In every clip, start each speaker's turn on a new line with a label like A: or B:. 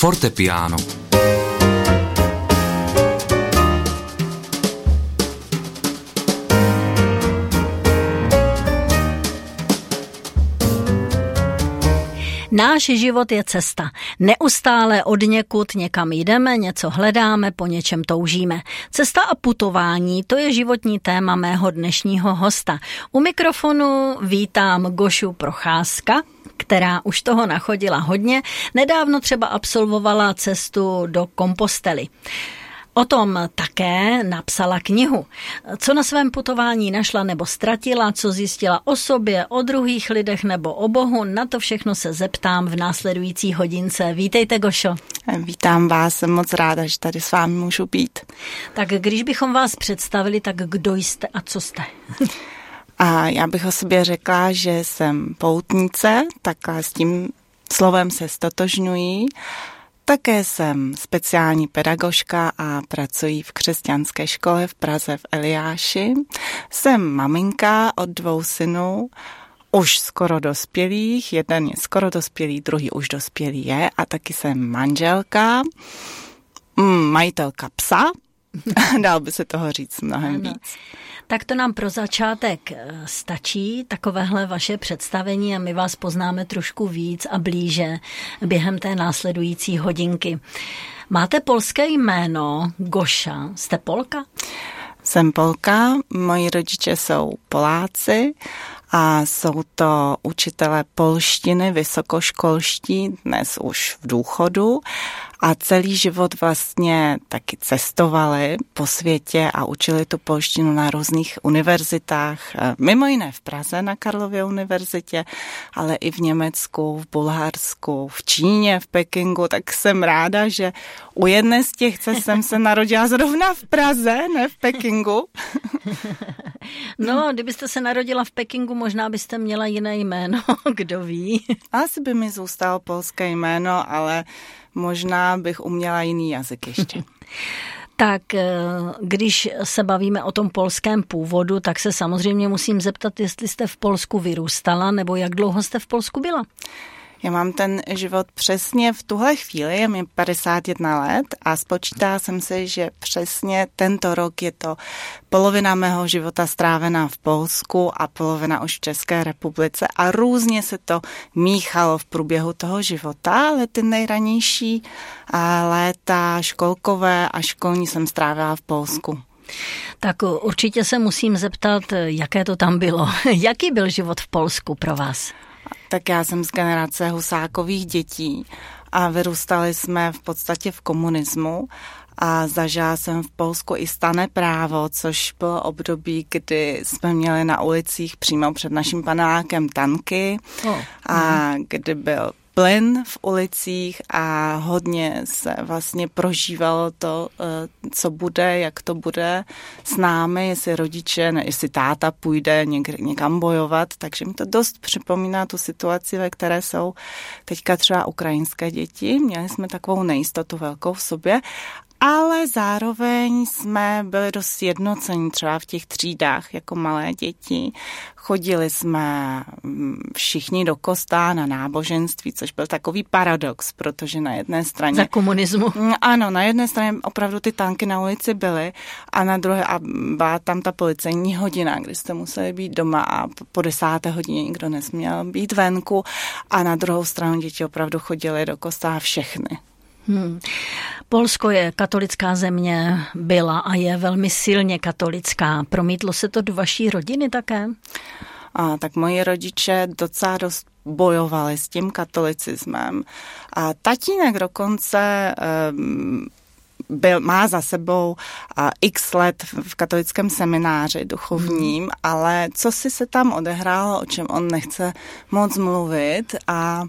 A: Fortepiano
B: Náš život je cesta. Neustále od někud někam jdeme, něco hledáme, po něčem toužíme. Cesta a putování, to je životní téma mého dnešního hosta. U mikrofonu vítám Gošu Procházka, která už toho nachodila hodně. Nedávno třeba absolvovala cestu do Kompostely. O tom také napsala knihu. Co na svém putování našla nebo ztratila, co zjistila o sobě, o druhých lidech nebo o Bohu, na to všechno se zeptám v následující hodince. Vítejte, Gošo.
C: Vítám vás, jsem moc ráda, že tady s vámi můžu být.
B: Tak když bychom vás představili, tak kdo jste a co jste?
C: A já bych o sobě řekla, že jsem poutnice, takhle s tím slovem se stotožňují. Také jsem speciální pedagožka a pracuji v křesťanské škole v Praze v Eliáši. Jsem maminka od dvou synů, už skoro dospělých, jeden je skoro dospělý, druhý už dospělý je a taky jsem manželka, mm, majitelka psa, dal by se toho říct mnohem ano. víc.
B: Tak to nám pro začátek eh, stačí, takovéhle vaše představení a my vás poznáme trošku víc a blíže během té následující hodinky. Máte polské jméno Goša, jste Polka?
C: Jsem Polka, moji rodiče jsou Poláci a jsou to učitelé polštiny, vysokoškolští, dnes už v důchodu a celý život vlastně taky cestovali po světě a učili tu polštinu na různých univerzitách, eh, mimo jiné v Praze na Karlově univerzitě, ale i v Německu, v Bulharsku, v Číně, v Pekingu, tak jsem ráda, že u jedné z těch cest jsem se narodila zrovna v Praze, ne v Pekingu.
B: No, kdybyste se narodila v Pekingu, možná byste měla jiné jméno, kdo ví.
C: Asi by mi zůstalo polské jméno, ale možná bych uměla jiný jazyk ještě.
B: Tak eh, když se bavíme o tom polském původu, tak se samozřejmě musím zeptat, jestli jste v Polsku vyrůstala, nebo jak dlouho jste v Polsku byla?
C: Já mám ten život přesně v tuhle chvíli, je mi 51 let a spočítala jsem si, že přesně tento rok je to polovina mého života strávená v Polsku a polovina už v České republice a různě se to míchalo v průběhu toho života, ale ty nejranější léta školkové a školní jsem strávila v Polsku.
B: Tak určitě se musím zeptat, jaké to tam bylo. Jaký byl život v Polsku pro vás?
C: Tak já jsem z generace husákových dětí a vyrůstali jsme v podstatě v komunismu a zažila jsem v Polsku i stane právo, což bylo období, kdy jsme měli na ulicích přímo před naším panelákem tanky oh. a kdy byl plyn v ulicích a hodně se vlastně prožívalo to, eh, co bude, jak to bude s námi, jestli rodiče, ne, jestli táta půjde něk, někam bojovat, takže mi to dost připomíná tu situaci, ve které jsou teďka třeba ukrajinské děti. Měli jsme takovou nejistotu velkou v sobě ale zároveň jsme byli dost jednocení třeba v těch třídách jako malé děti. Chodili jsme mm, všichni do kostá na náboženství, což byl takový paradox, protože na jedné straně...
B: Za komunismu.
C: Mm, ano, na jedné straně opravdu ty tanky na ulici byly a na druhé a byla tam ta policejní hodina, kdy jste museli být doma a po desáté hodině nikdo nesměl být venku a na druhou stranu děti opravdu chodili do kostá všechny. Hmm.
B: Polsko je katolická země, byla a je velmi silně katolická. Promítlo se to do vaší rodiny také?
C: A, tak moji rodiče docela dost bojovali s tím katolicismem. A tatínek dokonce um, byl, má za sebou a, x let v katolickém semináři duchovním, hmm. ale co si se tam odehrálo, o čem on nechce moc mluvit a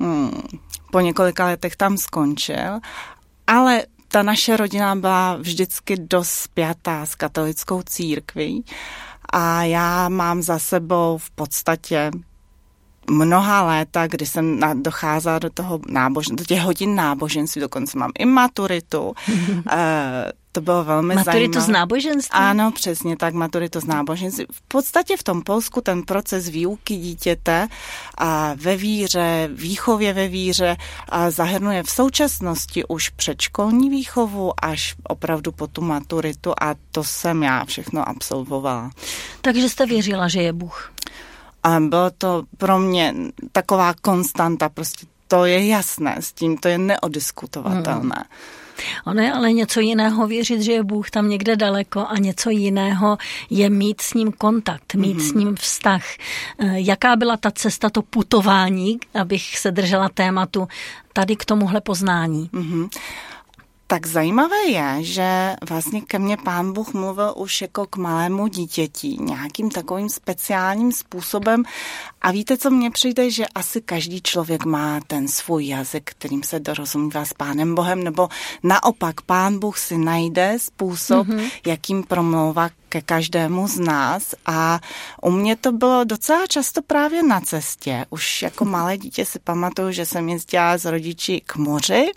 C: hmm, po několika letech tam skončil, ale ta naše rodina byla vždycky dost spjatá s katolickou církví a já mám za sebou v podstatě mnoha léta, kdy jsem docházela do toho nábožen, do těch hodin náboženství, dokonce mám i maturitu. to bylo velmi
B: maturitu
C: zajímavé.
B: Maturitu z náboženství?
C: Ano, přesně tak, maturitu z náboženství. V podstatě v tom Polsku ten proces výuky dítěte a ve víře, výchově ve víře a zahrnuje v současnosti už předškolní výchovu až opravdu po tu maturitu a to jsem já všechno absolvovala.
B: Takže jste věřila, že je Bůh?
C: A bylo to pro mě taková konstanta, prostě to je jasné, s tím to je neodiskutovatelné. Hmm.
B: Ono je ale něco jiného věřit, že je Bůh tam někde daleko a něco jiného je mít s ním kontakt, mít mm-hmm. s ním vztah. Eh, jaká byla ta cesta, to putování, abych se držela tématu tady k tomuhle poznání? Mm-hmm.
C: Tak zajímavé je, že vlastně ke mně pán Bůh mluvil už jako k malému dítěti, nějakým takovým speciálním způsobem. A víte, co mně přijde, že asi každý člověk má ten svůj jazyk, kterým se dorozumívá s pánem Bohem, nebo naopak pán Bůh si najde způsob, mm-hmm. jakým promlouvá ke každému z nás a u mě to bylo docela často právě na cestě. Už jako malé dítě si pamatuju, že jsem jezdila s rodiči k moři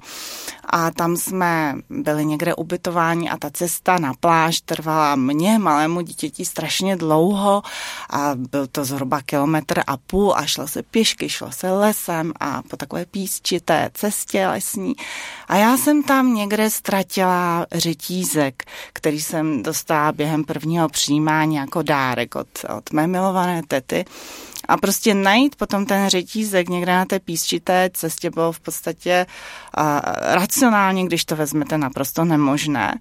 C: a tam jsme byli někde ubytováni a ta cesta na pláž trvala mně, malému dítěti, strašně dlouho a byl to zhruba kilometr a půl a šlo se pěšky, šlo se lesem a po takové písčité cestě lesní. A já jsem tam někde ztratila řetízek, který jsem dostala během prvního přijímání jako dárek od, od mé milované tety. A prostě najít potom ten řetízek někde na té písčité cestě bylo v podstatě uh, racionálně, když to vezmete, naprosto nemožné.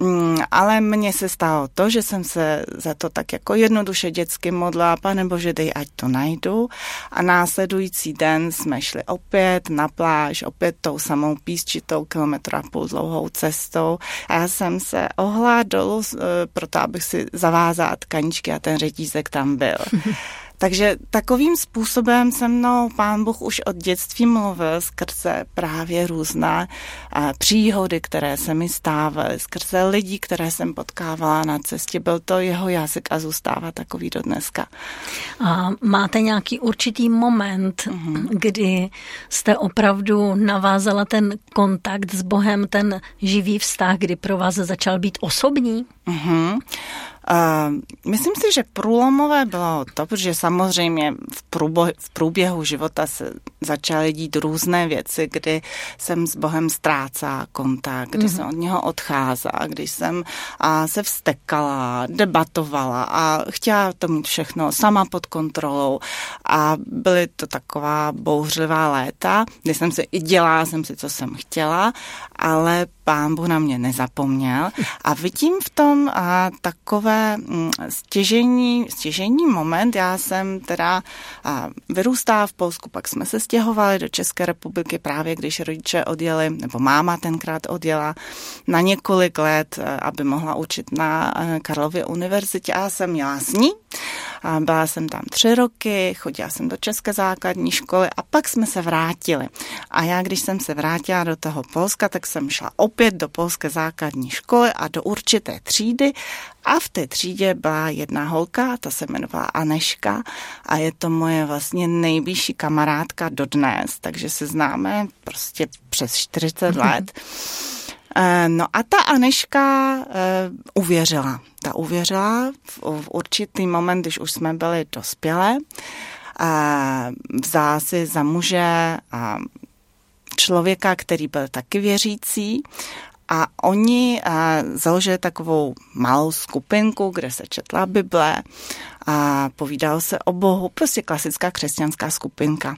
C: Mm, ale mně se stalo to, že jsem se za to tak jako jednoduše dětsky modla, pane bože, dej, ať to najdu. A následující den jsme šli opět na pláž, opět tou samou písčitou kilometra půl dlouhou cestou. A já jsem se ohla dolů, e, proto abych si zavázala tkaničky a ten řetízek tam byl. Takže takovým způsobem se mnou pán Bůh už od dětství mluvil skrze právě různé příhody, které se mi stávaly, skrze lidí, které jsem potkávala na cestě. Byl to jeho jazyk a zůstává takový do dneska.
B: A máte nějaký určitý moment, mm-hmm. kdy jste opravdu navázala ten kontakt s Bohem, ten živý vztah, kdy pro vás začal být osobní? Mm-hmm.
C: Uh, myslím si, že průlomové bylo to, protože samozřejmě v, průbo, v průběhu života se začaly dít různé věci, kdy jsem s Bohem ztrácela kontakt, kdy mm-hmm. jsem od něho odcházela, když jsem a, se vstekala, debatovala a chtěla to mít všechno sama pod kontrolou a byly to taková bouřlivá léta, kdy jsem si i dělala jsem si, co jsem chtěla, ale pán Bůh na mě nezapomněl a vidím v tom a, takové mm, stěžení, stěžení moment. Já jsem teda a, vyrůstala v Polsku, pak jsme se stěhovali do České republiky právě, když rodiče odjeli, nebo máma tenkrát odjela na několik let, aby mohla učit na Karlově univerzitě a jsem měla s ní. A byla jsem tam tři roky, chodila jsem do České základní školy a pak jsme se vrátili. A já, když jsem se vrátila do toho Polska, tak jsem šla opět do polské základní školy a do určité třídy a v té třídě byla jedna holka, ta se jmenovala Aneška a je to moje vlastně nejbližší kamarádka dodnes, takže se známe prostě přes 40 let. Eh, no a ta Aneška uh, uvěřila. Ta uvěřila v, určitý moment, když už jsme byli dospělé. Uh, vzala si za muže člověka, který byl taky věřící a oni založili takovou malou skupinku, kde se četla Bible a povídalo se o Bohu, prostě klasická křesťanská skupinka.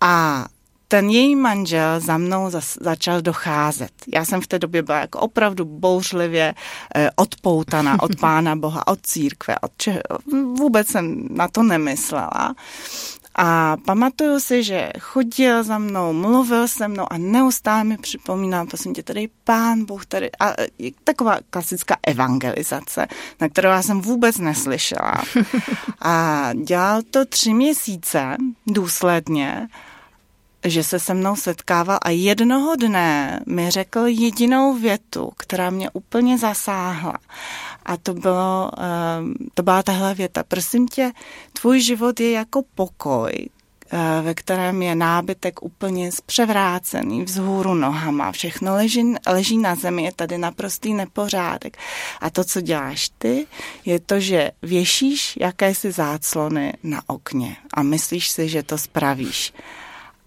C: A ten její manžel za mnou zas, začal docházet. Já jsem v té době byla jako opravdu bouřlivě eh, odpoutaná od Pána Boha, od církve, od čeho, vůbec jsem na to nemyslela. A pamatuju si, že chodil za mnou, mluvil se mnou a neustále mi připomínal, prosím tě, tady pán Bůh, tady, a taková klasická evangelizace, na kterou já jsem vůbec neslyšela. A dělal to tři měsíce důsledně že se se mnou setkával a jednoho dne mi řekl jedinou větu, která mě úplně zasáhla. A to, bylo, ehm, to byla tahle věta. Prosím tě, tvůj život je jako pokoj, eh, ve kterém je nábytek úplně zpřevrácený vzhůru nohama, všechno leží, leží na zemi, je tady naprostý nepořádek. A to, co děláš ty, je to, že věšíš jakési záclony na okně a myslíš si, že to spravíš.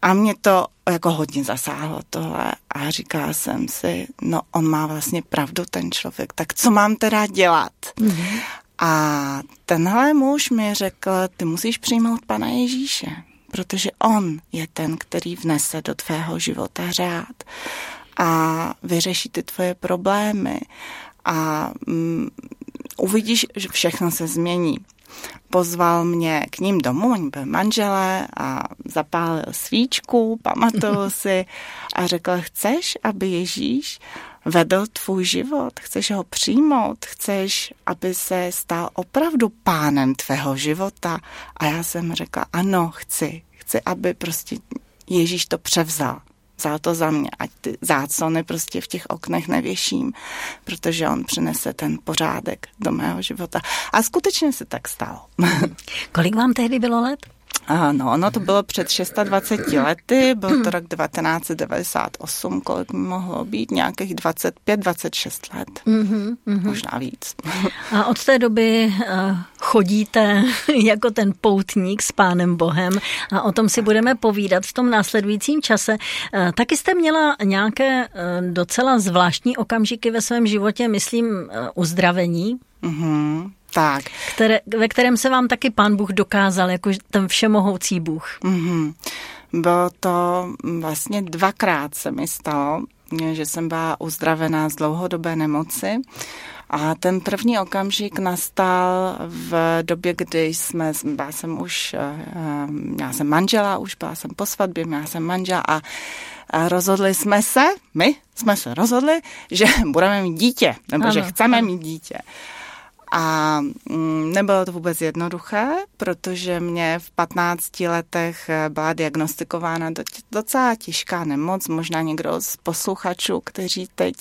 C: A mě to jako hodně zasáhlo tohle a říkala jsem si, no on má vlastně pravdu ten člověk, tak co mám teda dělat? Mm-hmm. A tenhle muž mi řekl, ty musíš přijmout pana Ježíše, protože on je ten, který vnese do tvého života řád a vyřeší ty tvoje problémy a mm, uvidíš, že všechno se změní pozval mě k ním domů, oni byli manželé a zapálil svíčku, pamatuju si a řekl, chceš, aby Ježíš vedl tvůj život, chceš ho přijmout, chceš, aby se stal opravdu pánem tvého života. A já jsem řekla, ano, chci, chci, aby prostě Ježíš to převzal vzal to za mě, ať ty záclony prostě v těch oknech nevěším, protože on přinese ten pořádek do mého života. A skutečně se tak stalo.
B: Kolik vám tehdy bylo let?
C: Ano, ono to bylo před 26 lety, byl to rok 1998, kolik mi mohlo být, nějakých 25-26 let, mm-hmm, možná víc.
B: A od té doby uh, chodíte jako ten poutník s Pánem Bohem a o tom si budeme povídat v tom následujícím čase. Uh, taky jste měla nějaké uh, docela zvláštní okamžiky ve svém životě, myslím, uzdravení?
C: Mm-hmm. Tak.
B: Které, ve kterém se vám taky pán Bůh dokázal, jako ten všemohoucí Bůh.
C: Mm-hmm. Bylo to vlastně dvakrát se mi stalo, že jsem byla uzdravená z dlouhodobé nemoci. A ten první okamžik nastal v době, kdy jsme, byla jsem už, eh, měla jsem manžela, už byla jsem po svatbě, měla jsem manžela a rozhodli jsme se, my jsme se rozhodli, že budeme mít dítě, nebo ano, že chceme ano. mít dítě. A mm, nebylo to vůbec jednoduché, protože mě v 15 letech eh, byla diagnostikována docela těžká nemoc. Možná někdo z posluchačů, kteří teď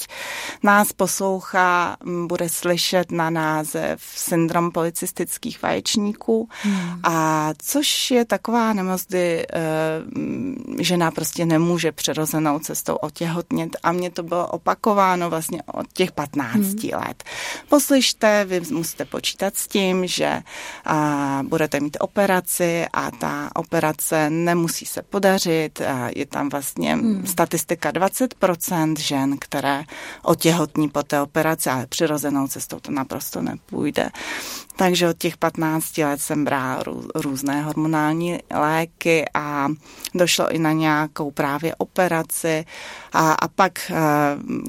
C: nás poslouchá, bude slyšet na název syndrom policistických vaječníků. Hmm. A což je taková nemoc, kdy uh, žena prostě nemůže přirozenou cestou otěhotnět. A mě to bylo opakováno vlastně od těch 15 hmm. let. Poslyšte, vy musíte počítat s tím, že a, budete mít operaci a ta operace nemusí se podařit. A je tam vlastně hmm. statistika 20% žen, které otěhotní po té operaci, ale přirozenou cestou to naprosto nepůjde. Takže od těch 15 let jsem brala rů, různé hormonální léky a došlo i na nějakou právě operaci a, a pak,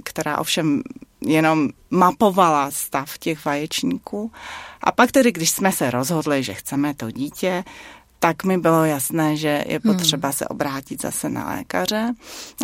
C: která ovšem jenom mapovala stav těch vaječníků. A pak tedy, když jsme se rozhodli, že chceme to dítě, tak mi bylo jasné, že je hmm. potřeba hmm. se obrátit zase na lékaře.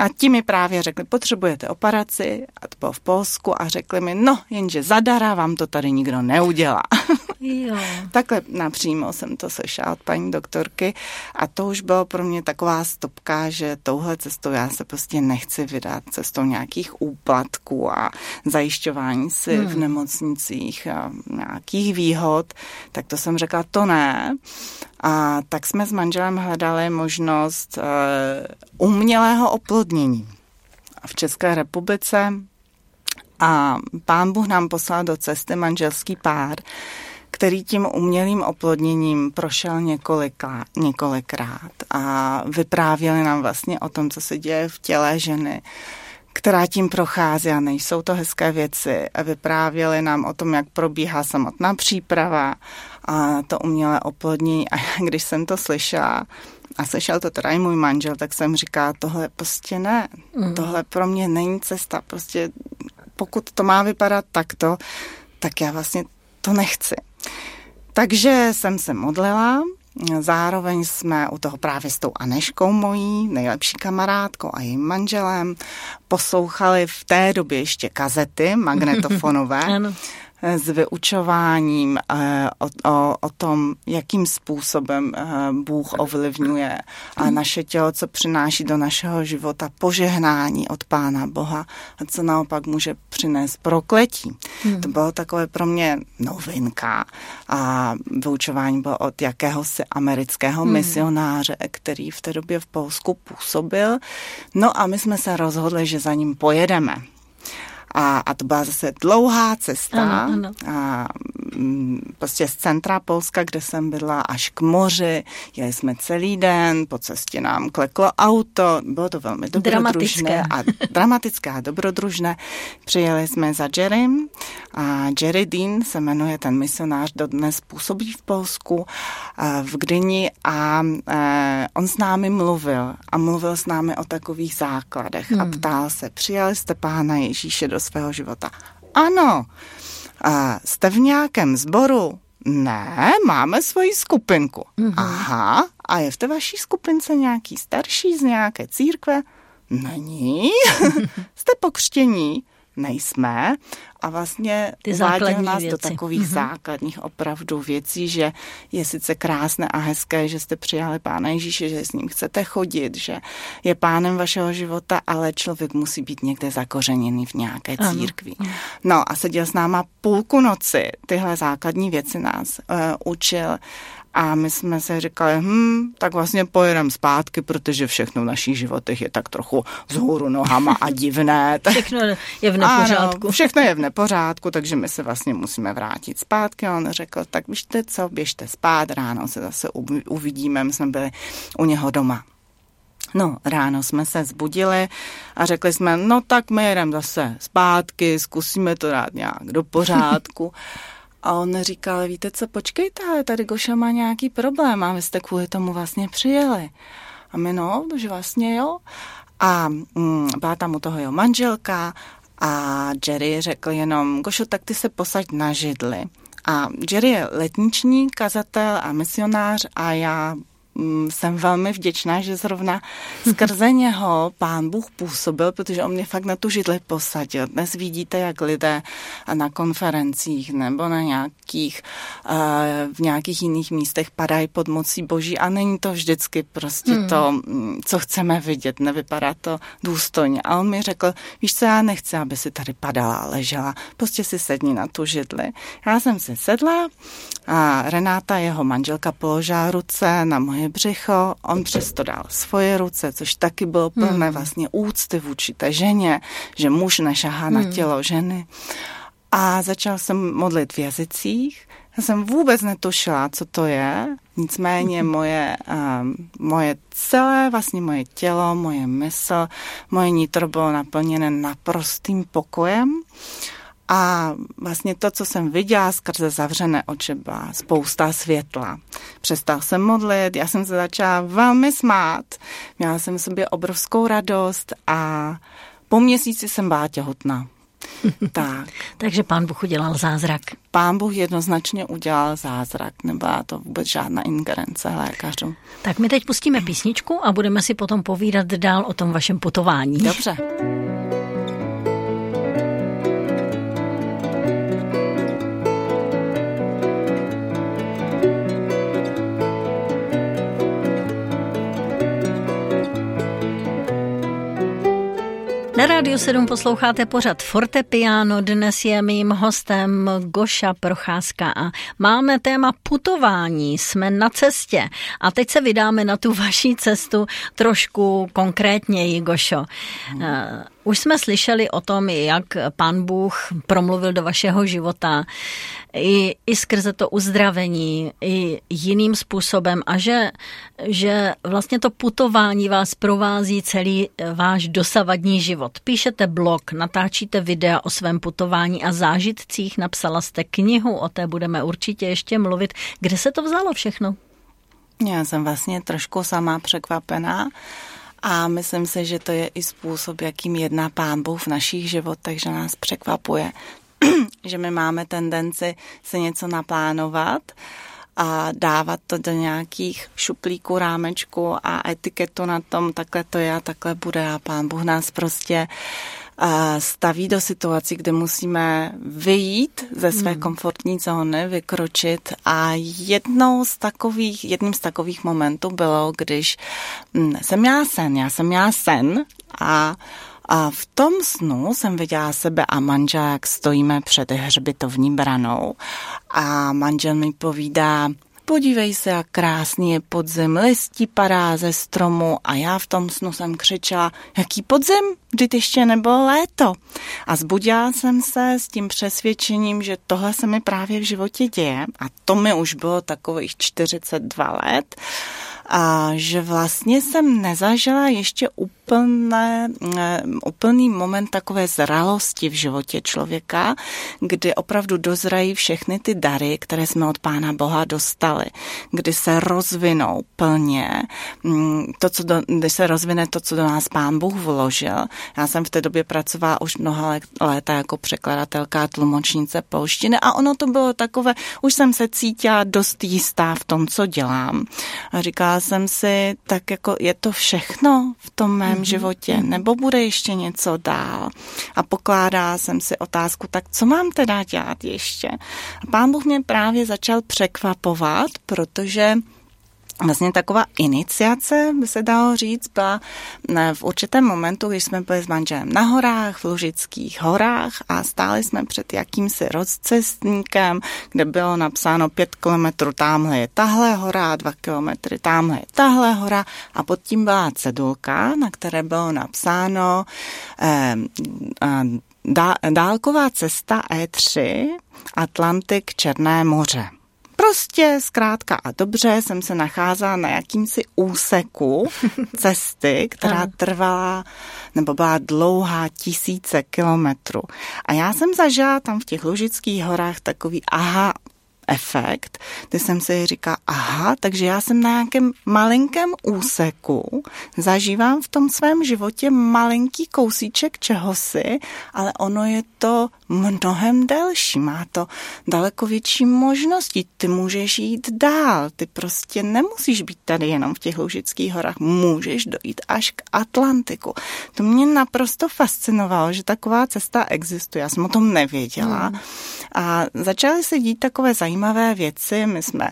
C: A ti mi právě řekli, potřebujete operaci, a to bylo v Polsku, a řekli mi, no, jenže zadara vám to tady nikdo neudělá. Jo. Takhle napřímo jsem to slyšela od paní doktorky a to už bylo pro mě taková stopka, že touhle cestou já se prostě nechci vydat cestou nějakých úplatků a zajišťování si hmm. v nemocnicích a nějakých výhod, tak to jsem řekla, to ne. A tak jsme s manželem hledali možnost uh, umělého oplodnění. V České republice a pán Bůh nám poslal do cesty manželský pár, který tím umělým oplodněním prošel několika, několikrát a vyprávěli nám vlastně o tom, co se děje v těle ženy která tím prochází a nejsou to hezké věci. A vyprávěli nám o tom, jak probíhá samotná příprava a to umělé oplodnění. A když jsem to slyšela, a slyšel to teda i můj manžel, tak jsem říká, tohle prostě ne, mm. tohle pro mě není cesta, prostě pokud to má vypadat takto, tak já vlastně to nechci. Takže jsem se modlila, zároveň jsme u toho právě s tou Aneškou mojí, nejlepší kamarádkou a jejím manželem, poslouchali v té době ještě kazety magnetofonové. S vyučováním eh, o, o, o tom, jakým způsobem eh, Bůh ovlivňuje a naše tělo, co přináší do našeho života požehnání od Pána Boha a co naopak může přinést prokletí. Hmm. To bylo takové pro mě novinka a vyučování bylo od jakéhosi amerického hmm. misionáře, který v té době v Polsku působil. No a my jsme se rozhodli, že za ním pojedeme. A, a to byla zase dlouhá cesta. Ano, ano. A, mm, prostě z centra Polska, kde jsem byla, až k moři. Jeli jsme celý den, po cestě nám kleklo auto. Bylo to velmi dobrodružné a dramatické a dobrodružné. Přijeli jsme za Jerrym a Jerry Dean se jmenuje ten misionář, dodnes působí v Polsku, v Gdyni a e, on s námi mluvil a mluvil s námi o takových základech hmm. a ptal se, přijali jste pána Ježíše do svého života? Ano. A jste v nějakém sboru? Ne, máme svoji skupinku. Mm-hmm. Aha, a je v té vaší skupince nějaký starší z nějaké církve? Není. jste pokřtění? Nejsme a vlastně
B: Ty uváděl
C: nás
B: věci.
C: do takových mm-hmm. základních opravdu věcí, že je sice krásné a hezké, že jste přijali Pána Ježíše, že s ním chcete chodit, že je pánem vašeho života, ale člověk musí být někde zakořeněný v nějaké církvi. No a seděl s náma půlku noci, tyhle základní věci nás uh, učil a my jsme se říkali, hm, tak vlastně pojedeme zpátky, protože všechno v našich životech je tak trochu vzhůru nohama a divné.
B: všechno je v nepořádku.
C: Ano, všechno je v nepořádku, takže my se vlastně musíme vrátit zpátky. A on řekl, tak běžte co, běžte spát, ráno se zase uvidíme. My jsme byli u něho doma. No, ráno jsme se zbudili a řekli jsme, no tak my jedeme zase zpátky, zkusíme to dát nějak do pořádku. A on říkal, víte co, počkejte, ale tady Goša má nějaký problém a vy jste kvůli tomu vlastně přijeli. A my no, že vlastně jo. A mm, byla tam u toho jeho manželka a Jerry řekl jenom, Gošo, tak ty se posaď na židli. A Jerry je letniční kazatel a misionář a já jsem velmi vděčná, že zrovna skrze něho pán Bůh působil, protože on mě fakt na tu židli posadil. Dnes vidíte, jak lidé na konferencích nebo na nějakých, eh, v nějakých jiných místech padají pod mocí boží a není to vždycky prostě hmm. to, mm, co chceme vidět, nevypadá to důstojně. A on mi řekl, víš co, já nechci, aby si tady padala a ležela, prostě si sedni na tu židli. Já jsem si sedla a Renáta, jeho manželka, položila ruce na moje břicho, on přesto dal svoje ruce, což taky bylo plné hmm. vlastně úcty vůči té ženě, že muž nešahá hmm. na tělo ženy. A začal jsem modlit v jazycích. Já jsem vůbec netušila, co to je, nicméně moje, um, moje celé, vlastně moje tělo, moje mysl, moje nitro bylo naplněné naprostým pokojem. Uh, a vlastně to, co jsem viděla skrze zavřené oči, byla spousta světla. Přestal jsem modlit, já jsem se začala velmi smát, měla jsem v sobě obrovskou radost a po měsíci jsem byla těhotná. tak.
B: Takže pán Bůh udělal zázrak.
C: Pán Bůh jednoznačně udělal zázrak. Nebyla to vůbec žádná ingerence lékařů.
B: Tak my teď pustíme písničku a budeme si potom povídat dál o tom vašem putování.
C: Dobře.
B: Na Rádiu 7 posloucháte pořad Fortepiano. Dnes je mým hostem Goša Procházka a máme téma putování. Jsme na cestě a teď se vydáme na tu vaší cestu trošku konkrétněji, Gošo. Hmm. Už jsme slyšeli o tom, jak pán Bůh promluvil do vašeho života i, i skrze to uzdravení, i jiným způsobem a že, že vlastně to putování vás provází celý váš dosavadní život. Píšete blog, natáčíte videa o svém putování a zážitcích, napsala jste knihu, o té budeme určitě ještě mluvit. Kde se to vzalo všechno?
C: Já jsem vlastně trošku sama překvapená a myslím si, že to je i způsob, jakým jedná pán Bůh v našich životech, že nás překvapuje, že my máme tendenci se něco naplánovat a dávat to do nějakých šuplíků, rámečku a etiketu na tom, takhle to je a takhle bude a pán Bůh nás prostě staví do situací, kde musíme vyjít ze své hmm. komfortní zóny, vykročit a jednou z takových, jedním z takových momentů bylo, když hm, jsem měla sen, já jsem měla sen a a v tom snu jsem viděla sebe a manžela, jak stojíme před hřbitovní branou a manžel mi povídá, podívej se, jak krásný je podzim, listí padá ze stromu a já v tom snu jsem křičela, jaký podzim, vždyť ještě nebylo léto. A zbudila jsem se s tím přesvědčením, že tohle se mi právě v životě děje a to mi už bylo takových 42 let a že vlastně jsem nezažila ještě úplné, eh, úplný moment takové zralosti v životě člověka, kdy opravdu dozrají všechny ty dary, které jsme od Pána Boha dostali, kdy se rozvinou plně, mm, to, co do, kdy se rozvine to, co do nás Pán Bůh vložil. Já jsem v té době pracovala už mnoha léta jako překladatelka tlumočnice polštiny a ono to bylo takové, už jsem se cítila dost jistá v tom, co dělám. A říkala jsem si, tak jako je to všechno v tom mém mm-hmm. životě, mhm. nebo bude ještě něco dál. A pokládá jsem si otázku, tak co mám teda dělat ještě? A pán Bůh mě právě začal překvapovat, protože vlastně taková iniciace, by se dalo říct, byla v určitém momentu, když jsme byli s manželem na horách, v Lužických horách a stáli jsme před jakýmsi rozcestníkem, kde bylo napsáno pět kilometrů tamhle je tahle hora, dva kilometry tamhle je tahle hora a pod tím byla cedulka, na které bylo napsáno eh, eh, dálková cesta E3 Atlantik Černé moře. Prostě zkrátka a dobře jsem se nacházela na jakýmsi úseku cesty, která trvala nebo byla dlouhá tisíce kilometrů. A já jsem zažila tam v těch Lužických horách takový aha efekt, kdy jsem si říkala, aha, takže já jsem na nějakém malinkém úseku, zažívám v tom svém životě malinký kousíček čehosi, ale ono je to mnohem delší, má to daleko větší možnosti, ty můžeš jít dál, ty prostě nemusíš být tady jenom v těch Lužických horách, můžeš dojít až k Atlantiku. To mě naprosto fascinovalo, že taková cesta existuje, já jsem o tom nevěděla hmm. a začaly se dít takové zajímavé věci, my jsme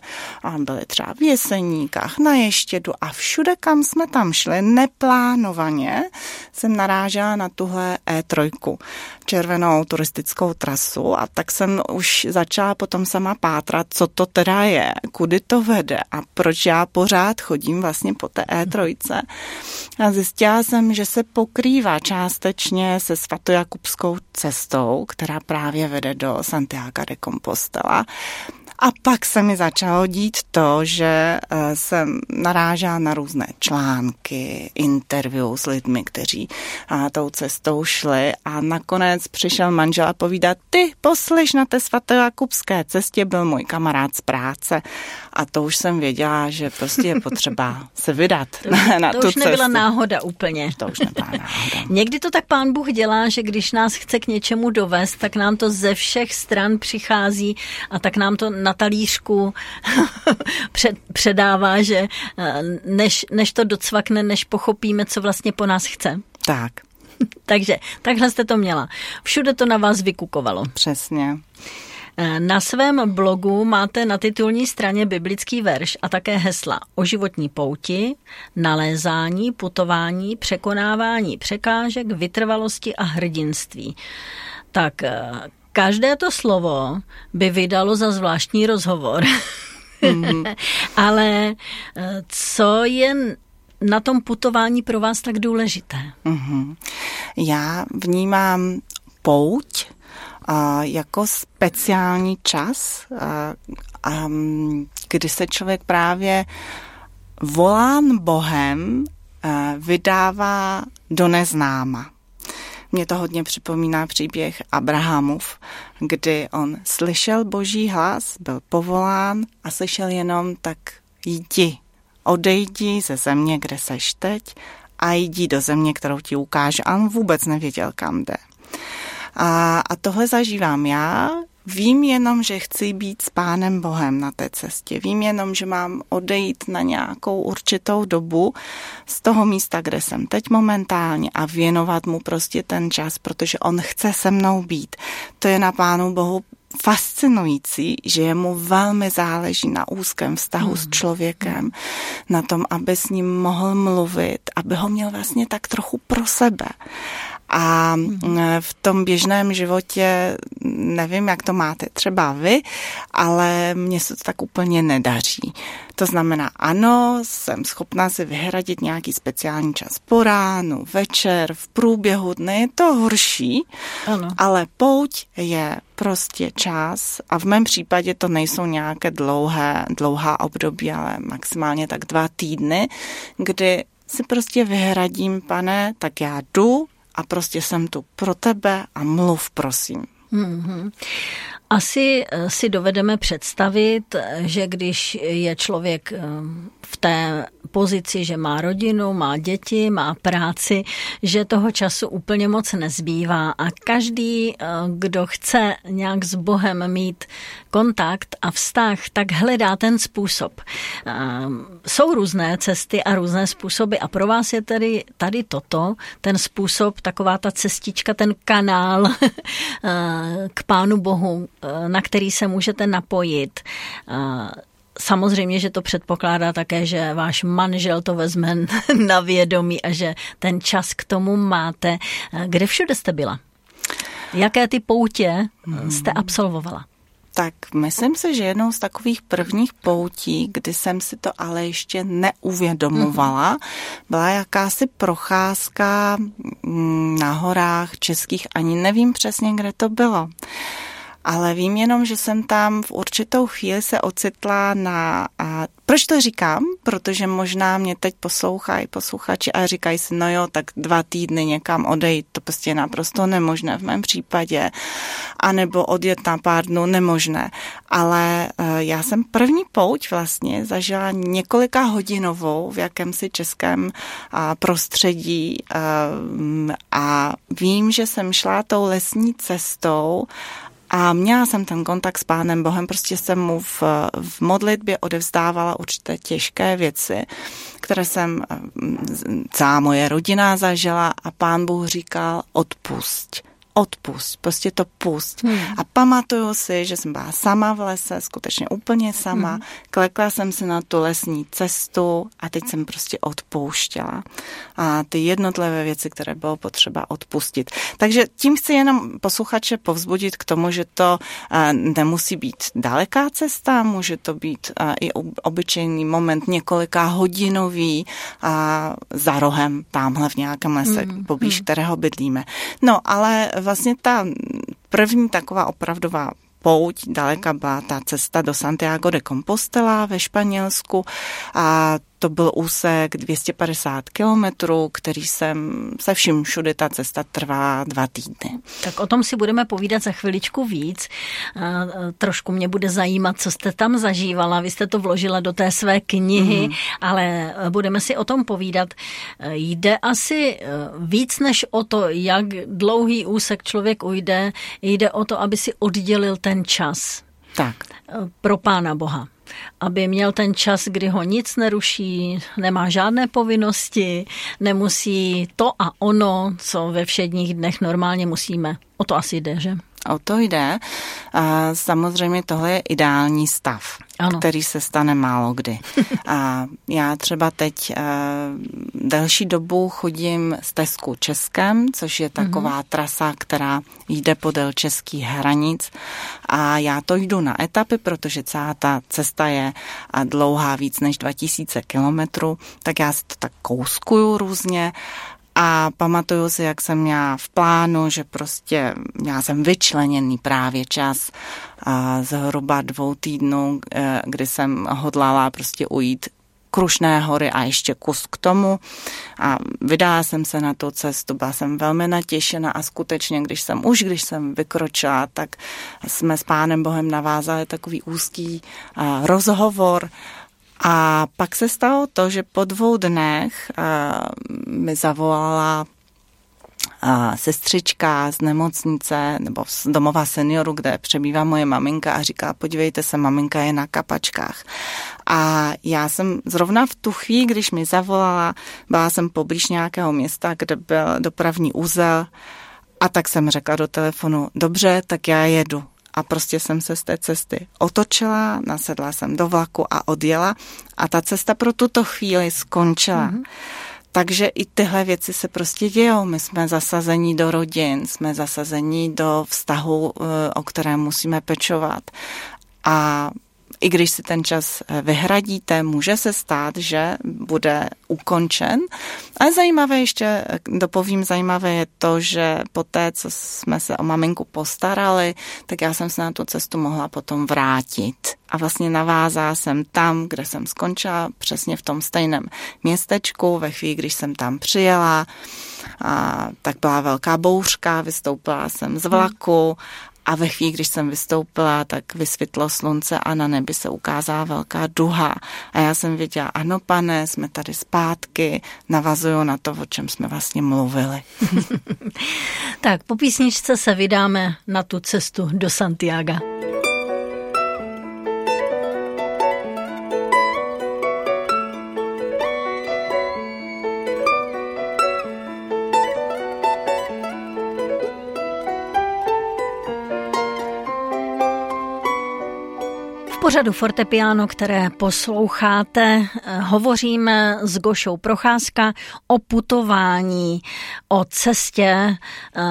C: byli třeba v Jeseníkách, na Ještědu a všude, kam jsme tam šli, neplánovaně jsem narážela na tuhle E3, červenou turistickou turistickou trasu a tak jsem už začala potom sama pátrat, co to teda je, kudy to vede a proč já pořád chodím vlastně po té E3. A zjistila jsem, že se pokrývá částečně se svatojakubskou cestou, která právě vede do Santiago de Compostela. A pak se mi začalo dít to, že eh, jsem narážela na různé články, interview s lidmi, kteří eh, tou cestou šli a nakonec přišel manžel a povídat, ty poslyš na té svatojakubské cestě byl můj kamarád z práce a to už jsem věděla, že prostě je potřeba se vydat
B: to,
C: na, na
B: to
C: tu
B: už nebyla náhoda úplně.
C: To už nebyla náhoda.
B: Někdy to tak pán Bůh dělá, že když nás chce k něčemu dovést, tak nám to ze všech stran přichází a tak nám to na talířku před, předává, že eh, než, než to docvakne, než pochopíme, co vlastně po nás chce.
C: Tak.
B: Takže takhle jste to měla. Všude to na vás vykukovalo.
C: Přesně.
B: Eh, na svém blogu máte na titulní straně biblický verš a také hesla o životní pouti, nalézání, putování, překonávání překážek, vytrvalosti a hrdinství. Tak eh, každé to slovo by vydalo za zvláštní rozhovor. Mm-hmm. Ale eh, co je na tom putování pro vás tak důležité? Mm-hmm.
C: Já vnímám pouť a jako speciální čas, a, a, kdy se člověk právě volán Bohem vydává do neznáma. Mě to hodně připomíná příběh Abrahamův, kdy on slyšel boží hlas, byl povolán a slyšel jenom tak jdi, odejdi ze země, kde seš teď a jdi do země, kterou ti ukáže. A on vůbec nevěděl, kam jde. A, a tohle zažívám já Vím jenom, že chci být s Pánem Bohem na té cestě. Vím jenom, že mám odejít na nějakou určitou dobu z toho místa, kde jsem teď momentálně a věnovat mu prostě ten čas, protože on chce se mnou být. To je na Pánu Bohu fascinující, že jemu velmi záleží na úzkém vztahu mm. s člověkem, na tom, aby s ním mohl mluvit, aby ho měl vlastně tak trochu pro sebe. A mhm. v tom běžném životě, nevím, jak to máte třeba vy, ale mně se to tak úplně nedaří. To znamená, ano, jsem schopná si vyhradit nějaký speciální čas po ránu, večer, v průběhu dne, je to horší, ano. ale pouť je prostě čas a v mém případě to nejsou nějaké dlouhé, dlouhá období, ale maximálně tak dva týdny, kdy si prostě vyhradím, pane, tak já jdu, a prostě jsem tu pro tebe a mluv, prosím. Mm-hmm.
B: Asi eh, si dovedeme představit, eh, že když je člověk eh, v té pozici, že má rodinu, má děti, má práci, že toho času úplně moc nezbývá a každý, kdo chce nějak s Bohem mít kontakt a vztah, tak hledá ten způsob. Jsou různé cesty a různé způsoby a pro vás je tedy tady toto, ten způsob, taková ta cestička, ten kanál k Pánu Bohu, na který se můžete napojit. Samozřejmě, že to předpokládá také, že váš manžel to vezme na vědomí a že ten čas k tomu máte. Kde všude jste byla? Jaké ty poutě jste absolvovala?
C: Tak myslím si, že jednou z takových prvních poutí, kdy jsem si to ale ještě neuvědomovala, mm-hmm. byla jakási procházka mm, na horách českých, ani nevím přesně, kde to bylo ale vím jenom, že jsem tam v určitou chvíli se ocitla na... A proč to říkám? Protože možná mě teď poslouchají posluchači a říkají si, no jo, tak dva týdny někam odejít, to prostě je naprosto nemožné v mém případě, anebo odjet na pár dnů nemožné. Ale uh, já jsem první pouť vlastně zažila několika hodinovou v jakémsi českém prostředí uh, a vím, že jsem šla tou lesní cestou a měla jsem ten kontakt s Pánem Bohem, prostě jsem mu v, v modlitbě odevzdávala určité těžké věci, které jsem celá moje rodina zažila a Pán Bůh říkal, odpusť odpust, prostě to pust. Hmm. A pamatuju si, že jsem byla sama v lese, skutečně úplně sama. Hmm. Klekla jsem si na tu lesní cestu a teď jsem prostě odpouštěla. A ty jednotlivé věci, které bylo potřeba odpustit. Takže tím chci jenom posluchače povzbudit k tomu, že to eh, nemusí být daleká cesta, může to být eh, i obyčejný moment několika hodinový za rohem, tamhle v nějakém lese, hmm. poblíž hmm. kterého bydlíme. No, ale vlastně ta první taková opravdová pouť daleka byla ta cesta do Santiago de Compostela ve Španělsku a to byl úsek 250 kilometrů, který jsem se vším všude ta cesta trvá dva týdny.
B: Tak o tom si budeme povídat za chviličku víc. Trošku mě bude zajímat, co jste tam zažívala. Vy jste to vložila do té své knihy, mm. ale budeme si o tom povídat. Jde asi e, víc než o to, jak dlouhý úsek člověk ujde, jde o to, aby si oddělil ten čas.
C: Tak.
B: E, pro Pána Boha aby měl ten čas, kdy ho nic neruší, nemá žádné povinnosti, nemusí to a ono, co ve všedních dnech normálně musíme. O to asi jde, že?
C: O to jde. Samozřejmě tohle je ideální stav, ano. který se stane málo kdy. A já třeba teď uh, delší dobu chodím z Tesku Českem, což je taková mm-hmm. trasa, která jde podél českých hranic. A já to jdu na etapy, protože celá ta cesta je dlouhá víc než 2000 kilometrů, tak já si to tak kouskuju různě a pamatuju si, jak jsem měla v plánu, že prostě měla jsem vyčleněný právě čas a zhruba dvou týdnů, eh, kdy jsem hodlala prostě ujít Krušné hory a ještě kus k tomu. A vydala jsem se na tu cestu, byla jsem velmi natěšena a skutečně, když jsem už, když jsem vykročila, tak jsme s Pánem Bohem navázali takový úzký rozhovor a pak se stalo to, že po dvou dnech uh, mi zavolala sestřička z nemocnice nebo z domova seniorů, kde přebývá moje maminka a říká, podívejte se, maminka je na kapačkách. A já jsem zrovna v tu chvíli, když mi zavolala, byla jsem poblíž nějakého města, kde byl dopravní úzel a tak jsem řekla do telefonu, dobře, tak já jedu. A prostě jsem se z té cesty otočila, nasedla jsem do vlaku a odjela a ta cesta pro tuto chvíli skončila. Mm-hmm. Takže i tyhle věci se prostě dějou. My jsme zasazení do rodin, jsme zasazení do vztahu, eh, o kterém musíme pečovat. A i když si ten čas eh, vyhradíte, může se stát, že bude ukončen. Ale zajímavé ještě, eh, dopovím, zajímavé je to, že po té, co jsme se o maminku postarali, tak já jsem se na tu cestu mohla potom vrátit. A vlastně navázala jsem tam, kde jsem skončila, přesně v tom stejném městečku, ve chvíli, když jsem tam přijela, a tak byla velká bouřka, vystoupila jsem z vlaku a ve chvíli, když jsem vystoupila, tak vysvětlo slunce a na nebi se ukázala velká duha. A já jsem věděla, ano pane, jsme tady zpátky, navazuju na to, o čem jsme vlastně mluvili.
B: tak po písničce se vydáme na tu cestu do Santiago. Pořadu Fortepiano, které posloucháte, eh, hovoříme s Gošou Procházka o putování, o cestě, eh,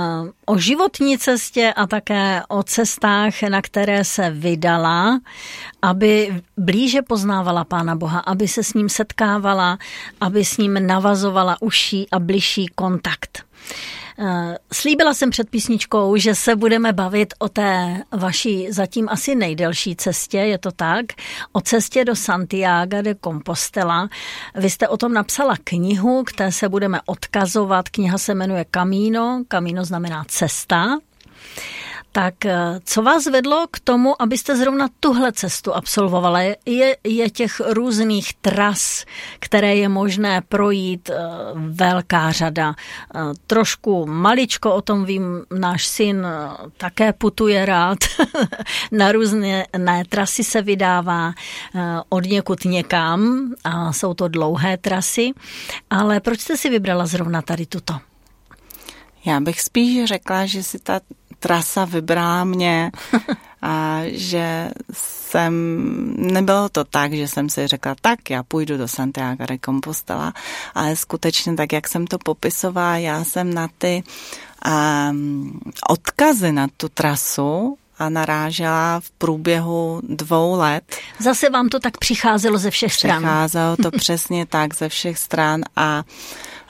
B: o životní cestě a také o cestách, na které se vydala, aby blíže poznávala Pána Boha, aby se s ním setkávala, aby s ním navazovala užší a bližší kontakt. Eh, slíbila jsem před písničkou, že se budeme bavit o té vaší zatím asi nejdelší cestě, je to tak? O cestě do Santiago de Compostela. Vy jste o tom napsala knihu, které se budeme odkazovat. Kniha se jmenuje Camino. Camino znamená cesta. Tak eh, co vás vedlo k tomu, abyste zrovna tuhle cestu absolvovala? Je, je těch různých tras, které je možné projít, eh, velká řada. Eh, trošku maličko o tom vím, náš syn také putuje rád. Na různé ne, trasy se vydává od někud někam a jsou to dlouhé trasy. Ale proč jste si vybrala zrovna tady tuto?
C: Já bych spíš řekla, že si ta trasa vybrala mě a že jsem, nebylo to tak, že jsem si řekla, tak já půjdu do Santiago de Compostela, ale skutečně tak, jak jsem to popisovala, já jsem na ty um, odkazy na tu trasu a narážela v průběhu dvou let.
B: Zase vám to tak přicházelo ze všech stran.
C: Přicházelo to přesně tak ze všech stran a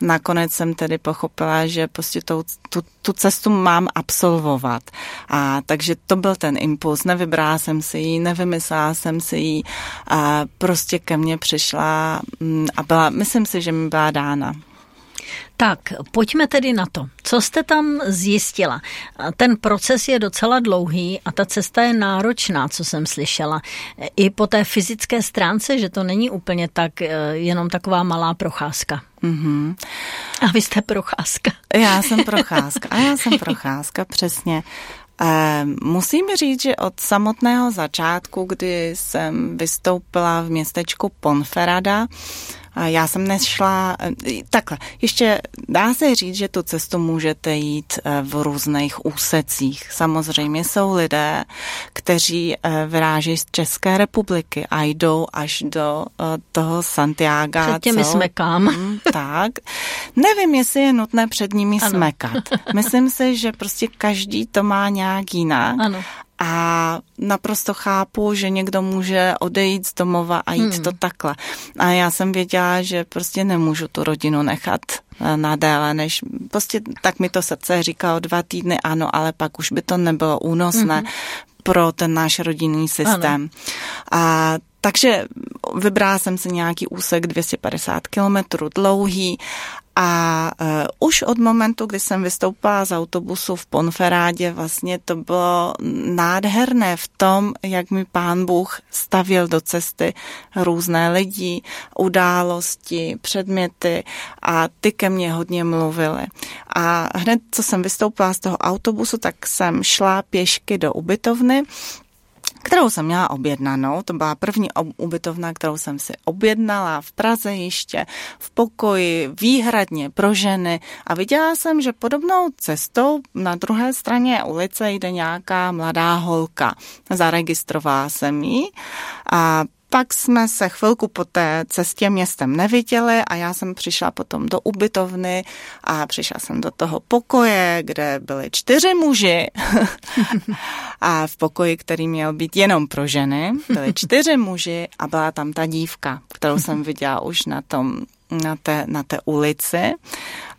C: nakonec jsem tedy pochopila, že prostě tu, tu, tu cestu mám absolvovat. A takže to byl ten impuls. Nevybrala jsem si ji, nevymyslela jsem si ji. A prostě ke mně přišla mm, a byla, myslím si, že mi byla dána.
B: Tak, pojďme tedy na to. Co jste tam zjistila? Ten proces je docela dlouhý a ta cesta je náročná, co jsem slyšela. I po té fyzické stránce, že to není úplně tak, eh, jenom taková malá procházka. Mm-hmm. A vy jste procházka.
C: Já jsem procházka. A já jsem procházka, přesně. E, musím říct, že od samotného začátku, kdy jsem vystoupila v městečku Ponferada, já jsem nešla, eh, takhle, ještě dá se říct, že tu cestu můžete jít eh, v různých úsecích. Samozřejmě jsou lidé, kteří eh, vyráží z České republiky a jdou až do toho Santiago.
B: Před těmi
C: co?
B: smekám.
C: Hmm, tak. Nevím, jestli je nutné před nimi ano. smekat. Myslím si, že prostě každý to má nějak jinak. Ano. A naprosto chápu, že někdo může odejít z domova a jít hmm. to takhle. A já jsem věděla, že prostě nemůžu tu rodinu nechat eh, na déle, než prostě tak mi to srdce říkalo dva týdny, ano, ale pak už by to nebylo únosné hmm. pro ten náš rodinný systém. Ano. A takže vybrala jsem si nějaký úsek 250 kilometrů dlouhý A uh, už od momentu, kdy jsem vystoupila z autobusu v Ponferádě, vlastně to bylo nádherné v tom, jak mi pán Bůh stavěl do cesty různé lidi, události, předměty a ty ke mně hodně mluvily. A hned, co jsem vystoupila z toho autobusu, tak jsem šla pěšky do ubytovny kterou jsem měla objednanou. To byla první ubytovna, kterou jsem si objednala v Praze ještě, v pokoji, výhradně pro ženy. A viděla jsem, že podobnou cestou na druhé straně ulice jde nějaká mladá holka. Zaregistrovala jsem ji a pak jsme se chvilku po té cestě městem neviděli a já jsem přišla potom do ubytovny a přišla jsem do toho pokoje, kde byly čtyři muži. A v pokoji, který měl být jenom pro ženy, byly čtyři muži a byla tam ta dívka, kterou jsem viděla už na tom na té, na té ulici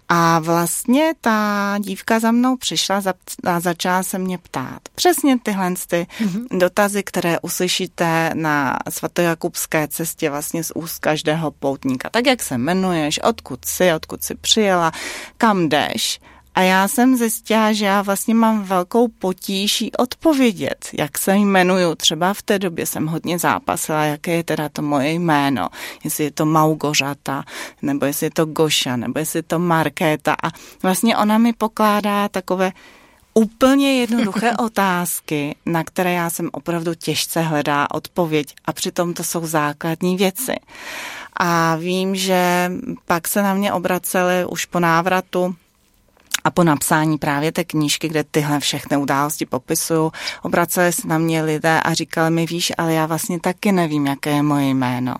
C: a vlastně ta dívka za mnou přišla a začala se mě ptát. Přesně tyhle ty mm-hmm. dotazy, které uslyšíte na svatojakubské cestě vlastně z úst každého poutníka. Tak jak se jmenuješ, odkud jsi, odkud jsi přijela, kam jdeš. A já jsem zjistila, že já vlastně mám velkou potíž odpovědět, jak se jmenuju. Třeba v té době jsem hodně zápasila, jaké je teda to moje jméno. Jestli je to Maugořata, nebo jestli je to Goša, nebo jestli je to Markéta. A vlastně ona mi pokládá takové úplně jednoduché otázky, na které já jsem opravdu těžce hledá odpověď a přitom to jsou základní věci. A vím, že pak se na mě obraceli už po návratu a po napsání právě té knížky, kde tyhle všechny události popisuju, obraceli se na mě lidé a říkali mi, víš, ale já vlastně taky nevím, jaké je moje jméno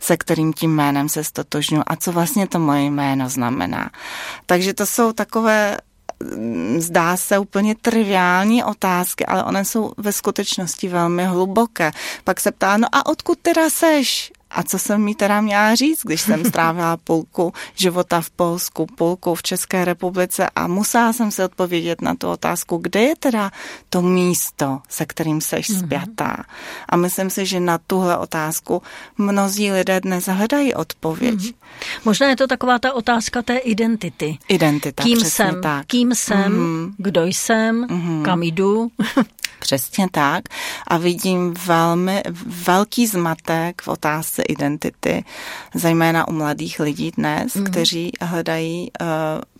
C: se kterým tím jménem se stotožňuji a co vlastně to moje jméno znamená. Takže to jsou takové mm, zdá se úplně triviální otázky, ale one jsou ve skutečnosti velmi hluboké. Pak se ptá, no a odkud teda seš? A co jsem mi teda měla říct, když jsem strávila půlku života v Polsku, půlku v České republice a musela jsem si odpovědět na tu otázku, kde je teda to místo, se kterým seš mm-hmm. zpětá. A myslím si, že na tuhle otázku mnozí lidé dnes hledají odpověď. Mm-hmm.
B: Možná je to taková ta otázka té identity.
C: Identita,
B: Kým jsem,
C: tak.
B: kým jsem, mm-hmm. kdo jsem, mm-hmm. kam jdu.
C: Přesně tak. A vidím velmi velký zmatek v otázce identity, zejména u mladých lidí dnes, mm. kteří hledají uh,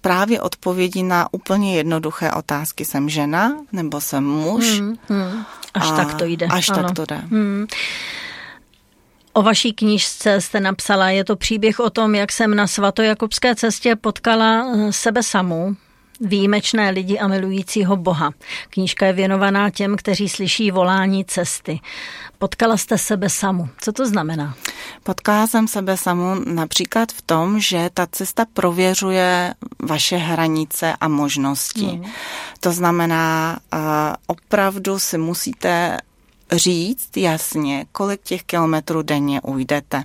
C: právě odpovědi na úplně jednoduché otázky. Jsem žena nebo jsem muž? Mm, mm.
B: Až a, tak to jde.
C: Až ano. tak to jde. Mm.
B: O vaší knížce jste napsala, je to příběh o tom, jak jsem na svatojakubské cestě potkala eh, sebe samu, výjimečné lidi a milujícího Boha. Knížka je věnovaná těm, kteří slyší volání cesty. Potkala jste sebe samu. Co to znamená?
C: Potkala jsem sebe samu například v tom, že ta cesta prověřuje vaše hranice a možnosti. Hmm. To znamená, uh, opravdu si musíte říct jasně, kolik těch kilometrů denně ujdete.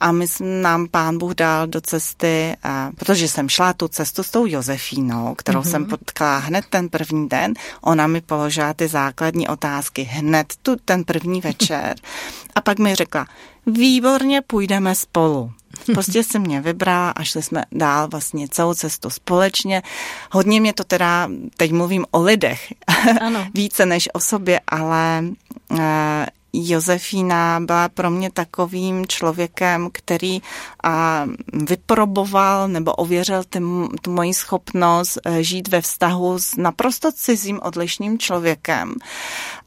C: A my nám pán Bůh dal do cesty, a, protože jsem šla tu cestu s tou Josefínou, kterou mm-hmm. jsem potkala hned ten první den, ona mi položila ty základní otázky hned tu ten první večer. A pak mi řekla, výborně půjdeme spolu. Prostě si mě vybrala a šli jsme dál vlastně celou cestu společně. Hodně mě to teda, teď mluvím o lidech, ano. více než o sobě, ale eh, Josefína byla pro mě takovým člověkem, který a, vyproboval nebo ověřil ty, tu moji schopnost e, žít ve vztahu s naprosto cizím odlišným člověkem.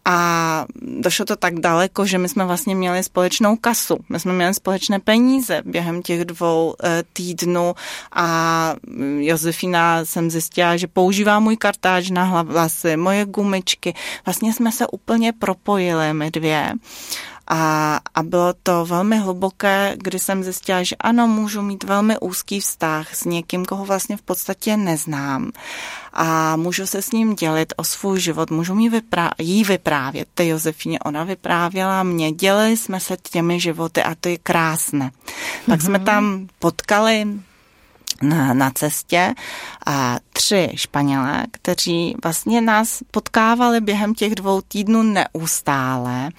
C: A došlo to tak daleko, že my jsme vlastně měli společnou kasu. My jsme měli společné peníze během těch dvou e, týdnů a Josefina jsem zjistila, že používá můj kartáč na vlasy, moje gumičky. Vlastně jsme se úplně propojili my dvě. A, a bylo to velmi hluboké, kdy jsem zjistila, že ano, můžu mít velmi úzký vztah s někým, koho vlastně v podstatě neznám. A můžu se s ním dělit o svůj život, můžu jí, vyprá- jí vyprávět. Ty Josefině, ona vyprávěla mě, dělili jsme se těmi životy a to je krásné. Tak mm-hmm. jsme mhm. tam potkali na, na cestě a tři Španělé, kteří vlastně nás potkávali během těch dvou týdnů neustále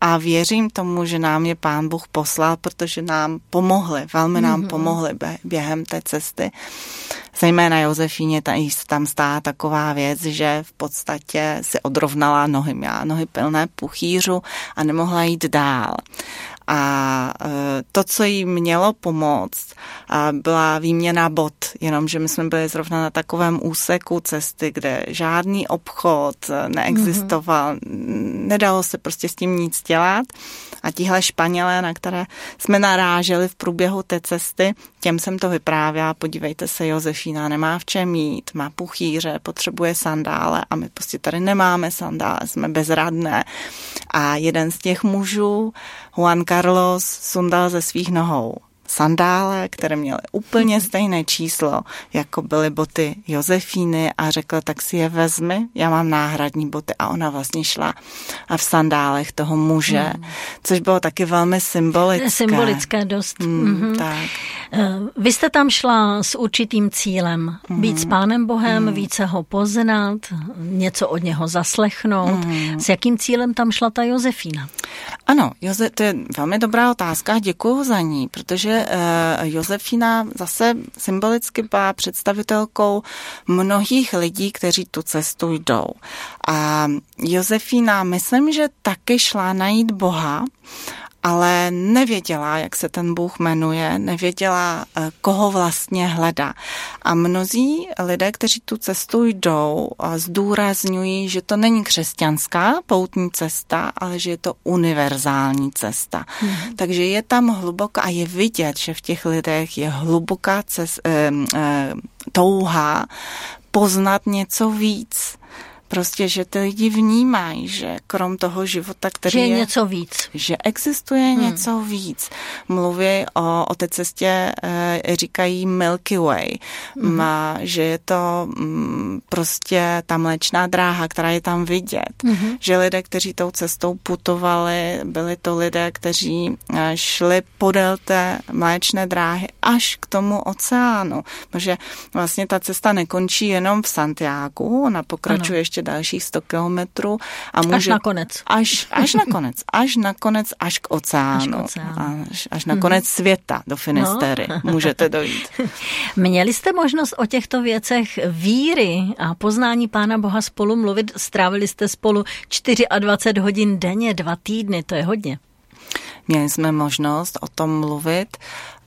C: a věřím tomu, že nám je pán Bůh poslal, protože nám pomohli, velmi nám mm-hmm. pomohli během té cesty. Zejména Josefíně tam stá taková věc, že v podstatě si odrovnala nohy, měla nohy plné puchýřu a nemohla jít dál. A e, to, co jí mělo pomoct, byla výměna bot, jenomže my jsme byli zrovna na takovém úseku cesty, kde žádný obchod neexistoval, mm-hmm. nedalo se prostě s tím nic dělat. A tihle Španělé, na které jsme naráželi v průběhu té cesty, těm jsem to vyprávěla, podívejte se, Josefína nemá v čem mít, má puchýře, potřebuje sandále a my prostě tady nemáme sandále, jsme bezradné. A jeden z těch mužů, Juan Carlos, sundal ze svých nohou sandále, které měly úplně stejné číslo, jako byly boty Josefíny a řekla, tak si je vezmi, já mám náhradní boty a ona vlastně šla a v sandálech toho muže, hmm. což bylo taky velmi symbolické.
B: Symbolické dost.
C: Hmm, hmm. Tak.
B: Eh, vy jste tam šla s určitým cílem, hmm. být s Pánem Bohem, hmm. více ho poznat, něco od něho zaslechnout. Hmm. S jakým cílem tam šla ta Josefína?
C: Ano, Joze, to je velmi dobrá otázka, děkuji za ní, protože uh, Josefina zase symbolicky byla představitelkou mnohých lidí, kteří tu cestu jdou. A Josefina, myslím, že taky šla najít Boha, ale nevěděla, jak se ten Bůh jmenuje, nevěděla, eh, koho vlastně hledá. A mnozí lidé, kteří tu cestu jdou, zdůrazňují, že to není křesťanská poutní cesta, ale že je to univerzální cesta. Hmm. Takže je tam hluboká a je vidět, že v těch lidech je hluboká cest, eh, eh, touha poznat něco víc prostě, že ty lidi vnímají, že krom toho života, který
B: že je,
C: je
B: něco víc.
C: Že existuje hmm. něco víc. Mluví o, o té cestě, e, říkají Milky Way, hmm. má, že je to m, mm, prostě ta mléčná dráha, která je tam vidět. Hmm. Že lidé, kteří tou cestou putovali, byli to lidé, kteří e, šli podél té mléčné dráhy až k tomu oceánu. Protože vlastně ta cesta nekončí jenom v Santiago, ona pokračuje ano. ještě dalších 100 kilometrů.
B: A může, až nakonec.
C: Až, až nakonec. Až nakonec, až k oceánu. Až, k oceánu. až, až na konec mm-hmm. světa do Finistery no. můžete dojít.
B: Měli jste možnost o těchto věcech víry a poznání Pána Boha spolu mluvit? Strávili jste spolu 24 hodin denně, dva týdny, to je hodně.
C: Měli jsme možnost o tom mluvit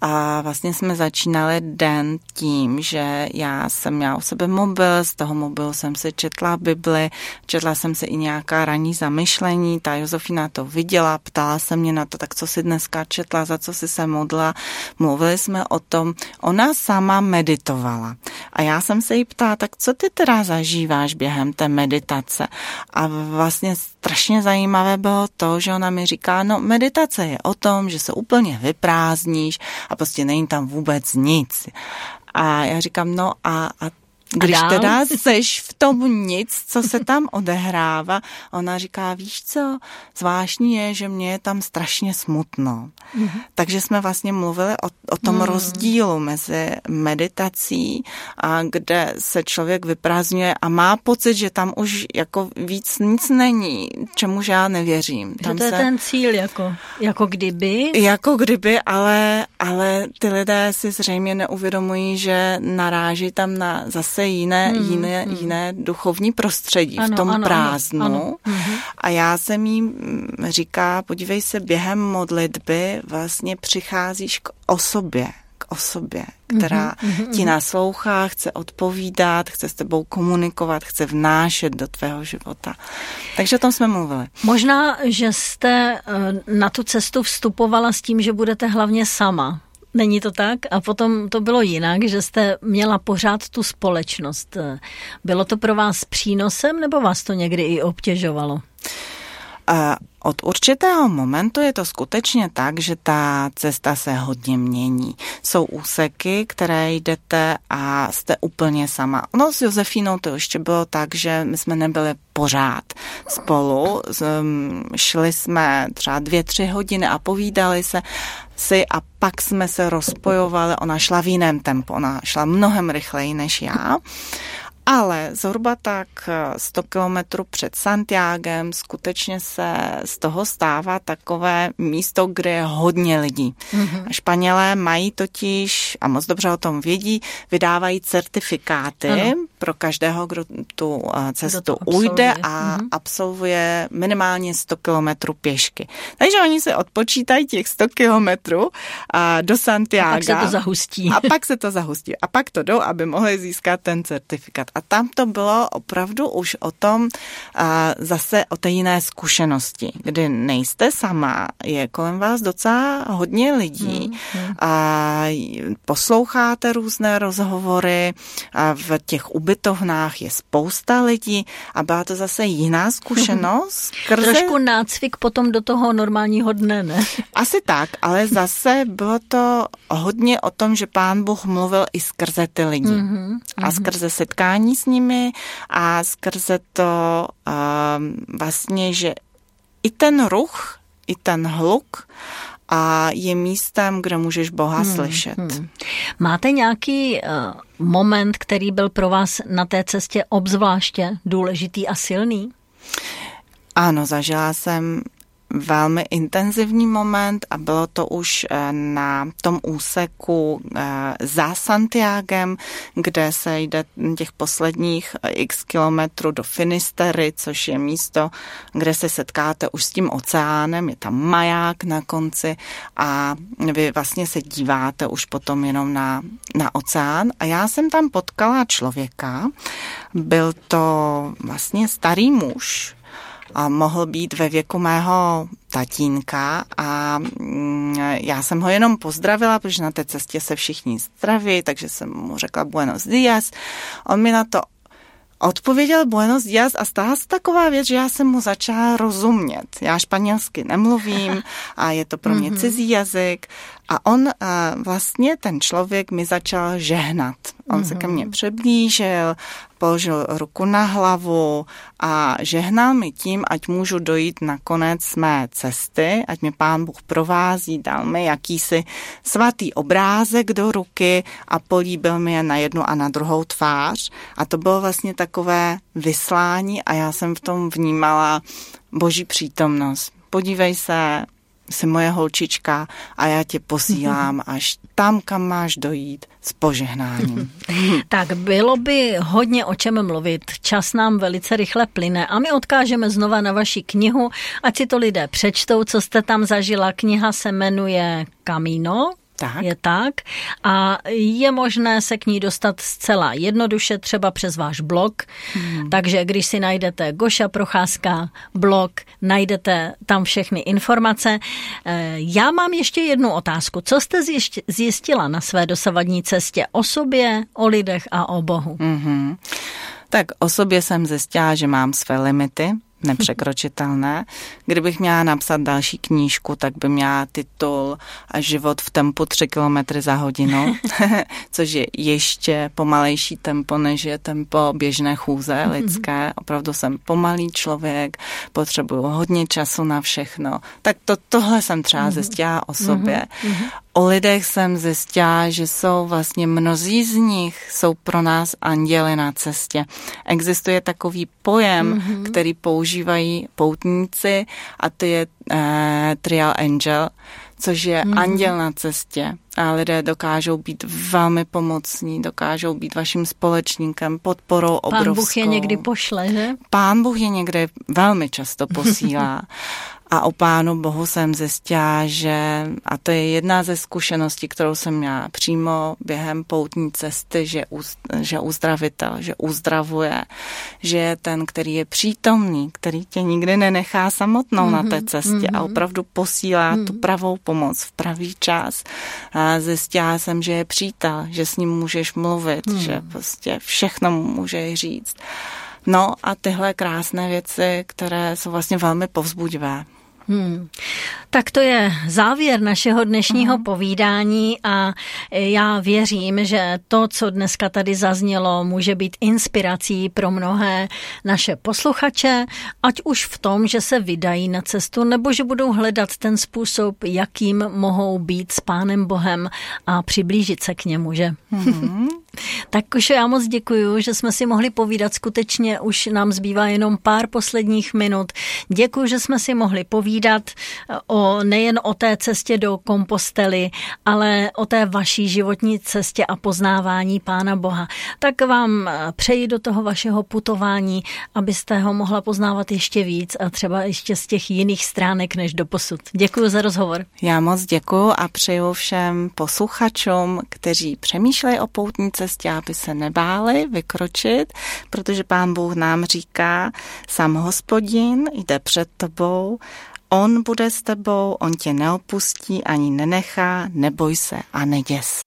C: a vlastně jsme začínali den tím, že já jsem měla u sebe mobil, z toho mobilu jsem si četla Bibli, četla jsem si i nějaká ranní zamyšlení, ta Josefina to viděla, ptala se mě na to, tak co si dneska četla, za co si se modla. Mluvili jsme o tom, ona sama meditovala. A já jsem se jí ptala, tak co ty teda zažíváš během té meditace? A vlastně strašně zajímavé bylo to, že ona mi říká, no meditace je o tom, že se úplně vyprázdníš a prostě není tam vůbec nic. A já říkám, no a, a když teda seš v tom nic, co se tam odehrává, ona říká, víš co, zvláštní je, že mě je tam strašně smutno. Mm-hmm. Takže jsme vlastně mluvili o, o tom mm. rozdílu mezi meditací, a kde se člověk vyprázdňuje a má pocit, že tam už jako víc nic není, čemuž já nevěřím.
B: Tam že to je se, ten cíl, jako, jako kdyby?
C: Jako kdyby, ale, ale ty lidé si zřejmě neuvědomují, že naráží tam na zase jiné, mm, jiné, mm. jiné duchovní prostředí ano, v tom ano, prázdnu. Ano, ano. Mhm. A já jsem jí říká, podívej se, během modlitby vlastně přicházíš k osobě, k osobě, která mm-hmm, ti naslouchá, chce odpovídat, chce s tebou komunikovat, chce vnášet do tvého života. Takže o tom jsme mluvili.
B: Možná, že jste eh, na tu cestu vstupovala s tím, že budete hlavně sama. Není to tak? A potom to bylo jinak, že jste měla pořád tu společnost. Bylo to pro vás přínosem nebo vás to někdy i obtěžovalo?
C: Od určitého momentu je to skutečně tak, že ta cesta se hodně mění. Jsou úseky, které jdete a jste úplně sama. No s Josefínou to ještě bylo tak, že my jsme nebyli pořád spolu. Šli jsme třeba dvě, tři hodiny a povídali se si a pak jsme se rozpojovali. Ona šla v jiném tempu, ona šla mnohem rychleji než já ale zhruba tak 100 kilometrů před Santiagem skutečně se z toho stává takové místo, kde je hodně lidí. Mm-hmm. Španělé mají totiž, a moc dobře o tom vědí, vydávají certifikáty ano. Pro každého, kdo tu cestu kdo ujde a mm-hmm. absolvuje minimálně 100 kilometrů pěšky. Takže oni se odpočítají těch 100 kilometrů do Santiago. A
B: pak se to zahustí.
C: A pak se to zahustí. A pak to jdou, aby mohli získat ten certifikát. A tam to bylo opravdu už o tom, zase o té jiné zkušenosti, kdy nejste sama, je kolem vás docela hodně lidí, hmm, hmm. a posloucháte různé rozhovory, a v těch ubytovnách je spousta lidí a byla to zase jiná zkušenost.
B: Krze... Trošku nácvik potom do toho normálního dne, ne?
C: Asi tak, ale zase bylo to hodně o tom, že pán Bůh mluvil i skrze ty lidi mm-hmm. a skrze setkání s nimi a skrze to um, vlastně, že i ten ruch, i ten hluk a je místem, kde můžeš Boha hmm, slyšet. Hmm.
B: Máte nějaký uh, moment, který byl pro vás na té cestě obzvláště důležitý a silný?
C: Ano, zažila jsem velmi intenzivní moment a bylo to už eh, na tom úseku eh, za Santiagem, kde se jde těch posledních eh, x kilometrů do Finistery, což je místo, kde se setkáte už s tím oceánem, je tam maják na konci a vy vlastně se díváte už potom jenom na, na oceán. A já jsem tam potkala člověka, byl to vlastně starý muž, a mohl být ve věku mého tatínka a mm, já jsem ho jenom pozdravila, protože na té cestě se všichni zdraví, takže jsem mu řekla buenos días. On mi na to odpověděl Buenos Dias a stala se taková věc, že já jsem mu začala rozumět. Já španělsky nemluvím a je to pro mě mhm. cizí jazyk a on vlastně, ten člověk mi začal žehnat. On mm-hmm. se ke mně přiblížil, položil ruku na hlavu a žehnal mi tím, ať můžu dojít na konec mé cesty, ať mi pán Bůh provází, dal mi jakýsi svatý obrázek do ruky a políbil mi je na jednu a na druhou tvář. A to bylo vlastně takové vyslání a já jsem v tom vnímala boží přítomnost. Podívej se, jsi moje holčička a já tě posílám až tam, kam máš dojít s požehnáním.
B: tak bylo by hodně o čem mluvit. Čas nám velice rychle plyne a my odkážeme znova na vaši knihu, ať si to lidé přečtou, co jste tam zažila. Kniha se jmenuje Camino, tak. Je tak. A je možné se k ní dostat zcela jednoduše, třeba přes váš blog. Hmm. Takže když si najdete Goša Procházka blog, najdete tam všechny informace. Eh, já mám ještě jednu otázku. Co jste zjistila na své dosavadní cestě o sobě, o lidech a o Bohu?
C: Mm-hmm. Tak o sobě jsem zjistila, že mám své limity, nepřekročitelné. Kdybych měla napsat další knížku, tak by měla titul Život v tempu 3 km za hodinu, což je ještě pomalejší tempo, než je tempo běžné chůze lidské. Opravdu jsem pomalý člověk, potřebuju hodně času na všechno. Tak to, tohle jsem třeba mhm. zjistila o sobě. O lidech jsem zjistila, že jsou vlastně mnozí z nich jsou pro nás anděly na cestě. Existuje takový pojem, mm-hmm. který používají poutníci a to je uh, trial angel, což je mm-hmm. anděl na cestě. A lidé dokážou být velmi pomocní, dokážou být vaším společníkem, podporou obrovskou. Pán
B: Bůh je někdy pošle, že?
C: Pán Bůh je někdy velmi často posílá. A o Pánu Bohu jsem zjistila, že, a to je jedna ze zkušeností, kterou jsem měla přímo během poutní cesty, že, že uzdravitel, že uzdravuje, že je ten, který je přítomný, který tě nikdy nenechá samotnou mm-hmm, na té mhm, cestě mm-hmm. a opravdu posílá mm-hmm. tu pravou pomoc v pravý čas. A zjistila jsem, že je přítel, že s ním můžeš mluvit, mm-hmm. že prostě všechno mu můžeš říct. No a tyhle krásné věci, které jsou vlastně velmi povzbudivé. Hmm.
B: Tak to je závěr našeho dnešního uh-huh. povídání a já věřím, že to, co dneska tady zaznělo, může být inspirací pro mnohé naše posluchače, ať už v tom, že se vydají na cestu, nebo že budou hledat ten způsob, jakým mohou být s Pánem Bohem a přiblížit se k němu, že?
C: Uh-huh.
B: Tak Košo, já moc děkuji, že jsme si mohli povídat. Skutečně už nám zbývá jenom pár posledních minut. Děkuji, že jsme si mohli povídat o, nejen o té cestě do kompostely, ale o té vaší životní cestě a poznávání Pána Boha. Tak vám přeji do toho vašeho putování, abyste ho mohla poznávat ještě víc a třeba ještě z těch jiných stránek než do posud. Děkuji za rozhovor.
C: Já moc děkuji a přeju všem posluchačům, kteří přemýšlejí o poutní cestě, aby se nebáli vykročit, protože pán Bůh nám říká, sám hospodin jde před tebou, on bude s tebou, on tě neopustí ani nenechá, neboj se a neděs.